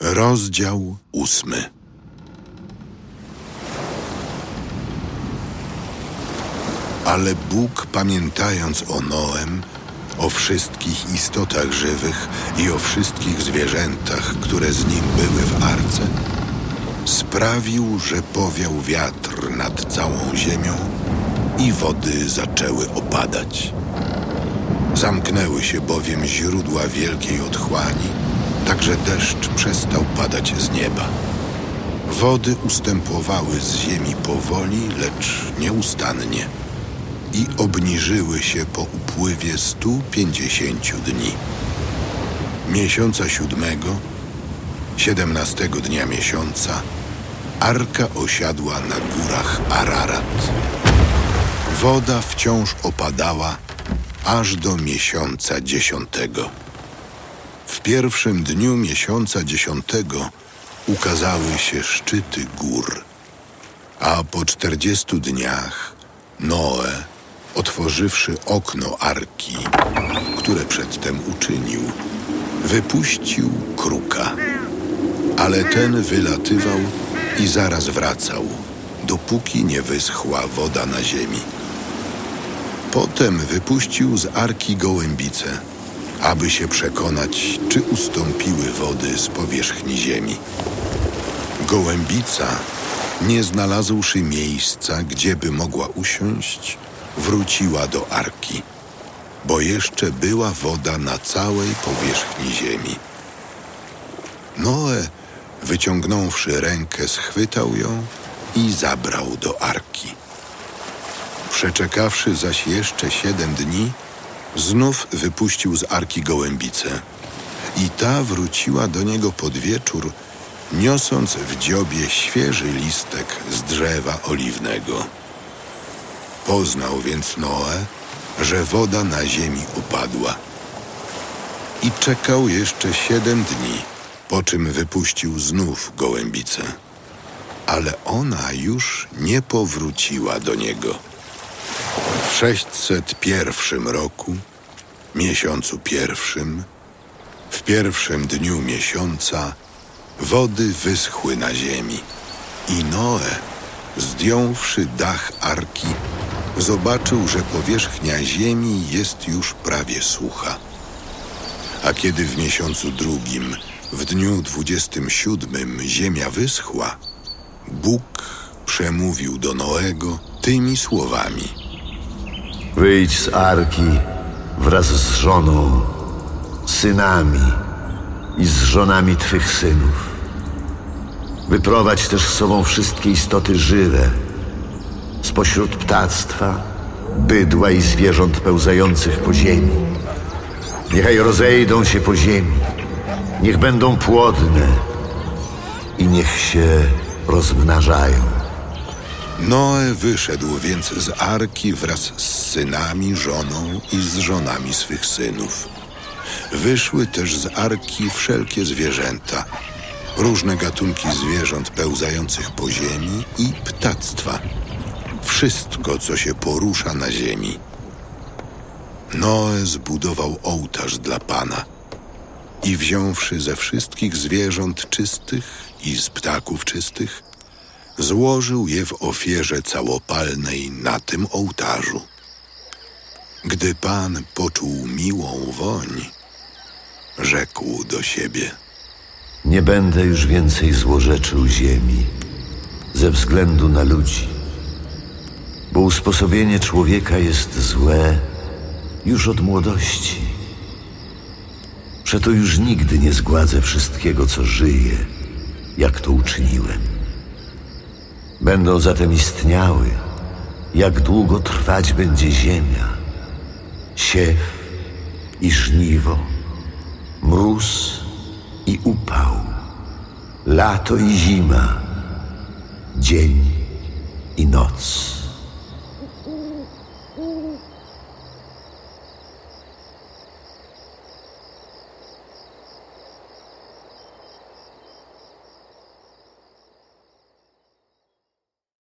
Rozdział ósmy. Ale Bóg, pamiętając o Noem, o wszystkich istotach żywych i o wszystkich zwierzętach, które z nim były w arce, sprawił, że powiał wiatr nad całą ziemią i wody zaczęły opadać. Zamknęły się bowiem źródła wielkiej otchłani, tak że deszcz przestał padać z nieba. Wody ustępowały z ziemi powoli, lecz nieustannie i obniżyły się po upływie 150 dni. Miesiąca siódmego, siedemnastego dnia miesiąca, arka osiadła na górach Ararat. Woda wciąż opadała aż do miesiąca dziesiątego. W pierwszym dniu miesiąca dziesiątego ukazały się szczyty gór, a po czterdziestu dniach Noe, otworzywszy okno arki, które przedtem uczynił, wypuścił kruka. Ale ten wylatywał i zaraz wracał, dopóki nie wyschła woda na ziemi. Potem wypuścił z arki gołębice, aby się przekonać, czy ustąpiły wody z powierzchni ziemi. Gołębica, nie znalazłszy miejsca, gdzie by mogła usiąść, wróciła do arki, bo jeszcze była woda na całej powierzchni ziemi. Noe, wyciągnąwszy rękę, schwytał ją i zabrał do arki. Przeczekawszy zaś jeszcze siedem dni, znów wypuścił z arki gołębicę i ta wróciła do niego pod wieczór, niosąc w dziobie świeży listek z drzewa oliwnego. Poznał więc Noe, że woda na ziemi upadła. I czekał jeszcze siedem dni, po czym wypuścił znów gołębicę. Ale ona już nie powróciła do niego. W 601 roku, miesiącu pierwszym, w pierwszym dniu miesiąca, wody wyschły na ziemi i Noe, zdjąwszy dach arki, zobaczył, że powierzchnia ziemi jest już prawie sucha. A kiedy w miesiącu drugim, w dniu dwudziestym siódmym, ziemia wyschła, Bóg przemówił do Noego tymi słowami – Wyjdź z arki wraz z żoną, synami i z żonami twych synów. Wyprowadź też z sobą wszystkie istoty żywe, spośród ptactwa, bydła i zwierząt pełzających po ziemi. Niechaj rozejdą się po ziemi, niech będą płodne i niech się rozmnażają. Noe wyszedł więc z arki wraz z synami, żoną i z żonami swych synów. Wyszły też z arki wszelkie zwierzęta, różne gatunki zwierząt pełzających po ziemi i ptactwa. Wszystko, co się porusza na ziemi. Noe zbudował ołtarz dla Pana i wziąwszy ze wszystkich zwierząt czystych i z ptaków czystych, złożył je w ofierze całopalnej na tym ołtarzu. Gdy Pan poczuł miłą woń, rzekł do siebie: Nie będę już więcej złorzeczył ziemi ze względu na ludzi, bo usposobienie człowieka jest złe już od młodości. Przeto już nigdy nie zgładzę wszystkiego, co żyje, jak to uczyniłem. Będą zatem istniały, jak długo trwać będzie ziemia, siew i żniwo, mróz i upał, lato i zima, dzień i noc.